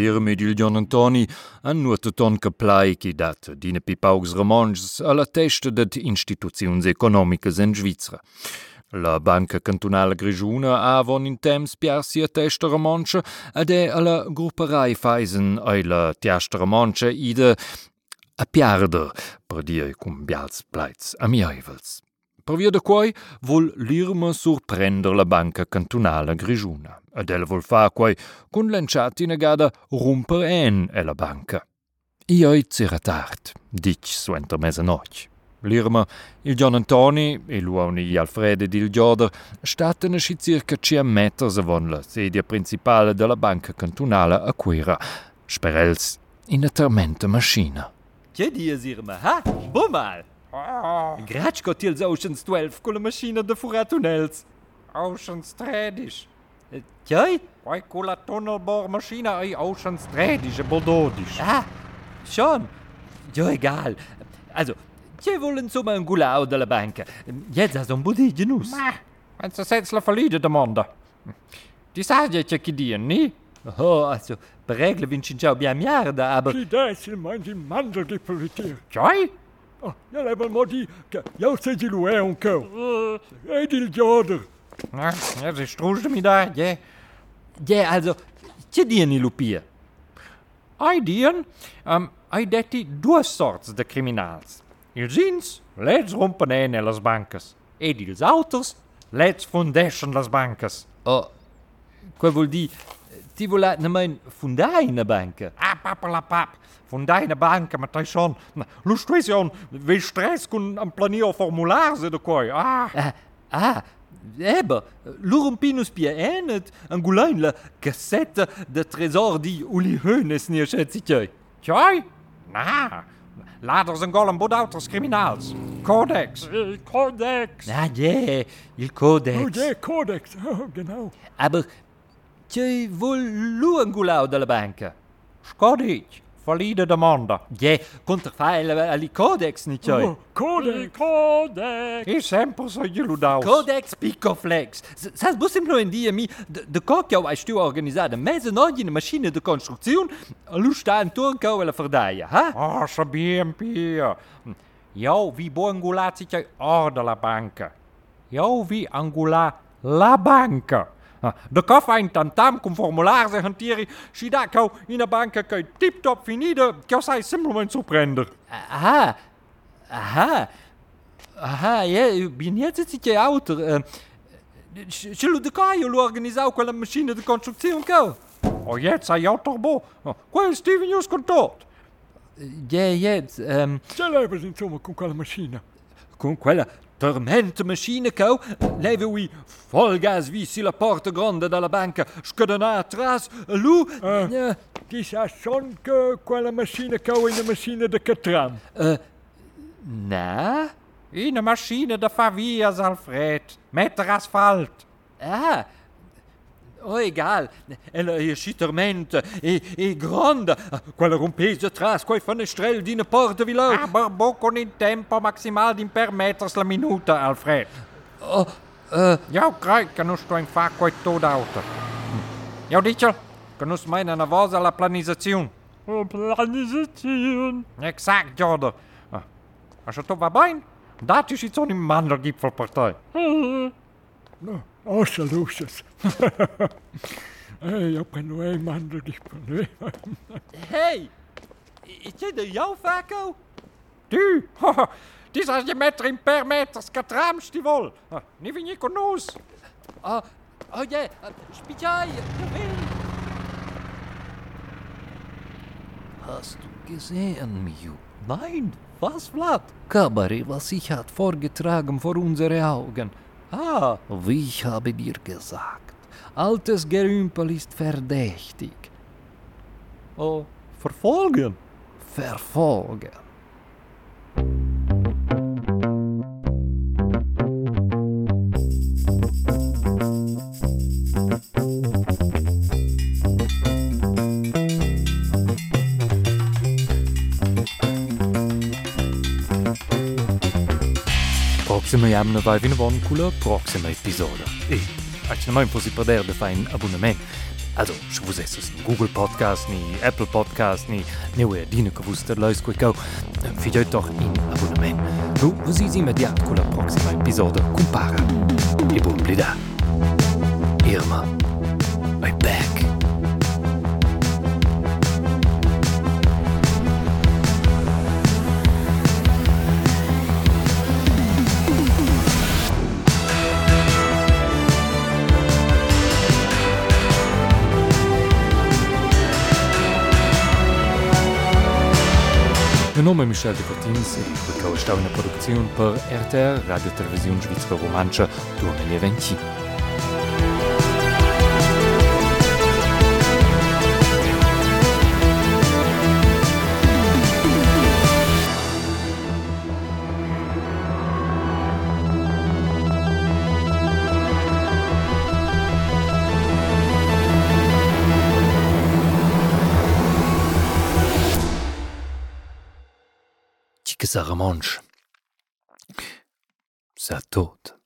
L'irme di John Antoni han nuotaton che plai che dat dine pipaugs romanges alla testa det instituziuns economicas en Svizra. La Banca Cantonala Grigiuna avon in temps piarsi a testa romanche ed è alla grupperai feisen ai la tiasta romanche ide a piarder per dir cum bials pleits amievels. Per via de quai vol l'irma surprender la banca cantonala grigiuna. Ed ella vol fa quai cun l'enciati negada rumper en e la banca. I oi c'era tard, dic su enter mesanoich. L'irma, il John Antoni e l'uoni gli Alfred ed il Gioder statene sci circa 100 meters avon la sedia principale della banca cantonala a Quera, sperels in a tormenta maschina. Che dies, Irma, ha? Bummal! Gratsch got ils Oceans 12 con la macchina de furatunels. Oceans 13. Tjei? Poi con la tunnelbohrmaschine ai Oceans 13 Boldodisch. Ah, schon. Jo, egal. Also, tjei wollen insomma un gulau della banca. Jetzt hast un budì genus. Ma, wenn sie jetzt la verliede demanda. Die sagen ja che dien, ni? Oh, also, per regle vincin ciao bien miarda, aber... Die deci mangi mandelgipfel mit dir. Tjoi? Oh, jeg lader mig de... Jeg ser til nu er hun køv. Hey, lille Jordan. Ja, ja, ze stroesde me daar, ja. Ja, also, c'è die in Lupia. Ai dien, um, ai ehm, detti due sorts de criminals. Ils ins, lets rompen en las banches. Ed autos, lets fundescen las banches. Oh, que vuol dire Tivola na mijn fundai na banca. Ah, papalapap. Fundai na banca, maar Tyson. Lustracion, we stress kun een planier formulaar ze de kooi. Ah. Ah, ah. Ebbe, lurum pinus pia enet, angulain la cassette de trésor di uli heunes neer schätzitjei. Tjoi? Na, later zijn golem bodauters criminaals. Codex. Il codex. Ah, je, il codex. Oh, je codex. Oh, genau. Aber Che voluangulao dalla banca. Scodic, valide domanda. Je, contrafile ali codex, niet jij? Oh, codex. Codex. Is sempre so geludaus. Codex Picoflex. Zas bus no in dia mi, de kokjau ai stu organizada, mezze nogi in machine de constructie lu sta in turnkau la verdaia, ha? Ah, sabiem pia. Jou vi bo zit jij or de la banca. Jou vi angula la banca. De kaffa in tantam cum formulare hantiri și in în banca că tip-top finidă, chiar să ai simplement surprender. Aha, aha, aha, e, bine ți că e autor. Uh, și lui de caio lui organizau cu la mașină de construcție un cău. O jetzt ai autorbo, cu el Steven News cu tot. E, e, um, ce l-ai văzut cu la mașină? Cu quella Torment machine cow, leve oui, folgaz vi si la porte grande da la banca, sco dona atras, lu... Uh, ti sa son che quella macchina kou è una macchina da catram? Uh, na? Una macchina da fa Alfred, metter asfalt. Ah, Oh, egal, Regal, elle réussit tormente et, et grande, quella rompese trasco di fenestrel din porte village. Ah, Barbeau con un tempo maximal di per meters la minuta, Alfred. Oh, eh. uh. Eu cred că nu știu în fac cu tot auto. Eu dice că nu-s mai nervosa la planizzazione. La planizațiune. Exact, Ma ah, se tot va bene, Da, și ți-o nimandă gipfel pe tăi. No, außer Lucius. Hey, ich hab nur ein Mandel gespannt. hey, is jij de jouw Vaco? Du, haha, die zijn je meter in per meter skatramst die wol. Niet vind je konoos. Oh, oh ja, Spitjai, Hast du gesehen, Miu? Nein, was, Vlad? Kabari, was ich hat vorgetragen vor unsere Augen. Ah, Wie ich habe dir gesagt, altes Gerümpel ist verdächtig. oh, verfolgen. Verfolgen. Proxima jamna vai vina von cula proxima episoda. E, aici mai posi perder de un abonnement. Also, je vous ai in Google Podcast, ni Apple Podcast, ni neue dine gewusst, leus quei go. Fideut doch in Abonnement. Nu, vous is immediat con la prossima episode compara. E buon blida. Irma, I'm back. De nome Michel de Cortins e kaustauune Produktionioun per RTR Radiotelevisioun Schwizwer Romanscher Tourmen Eventi. 2020. Sarah Monch. Sa tot.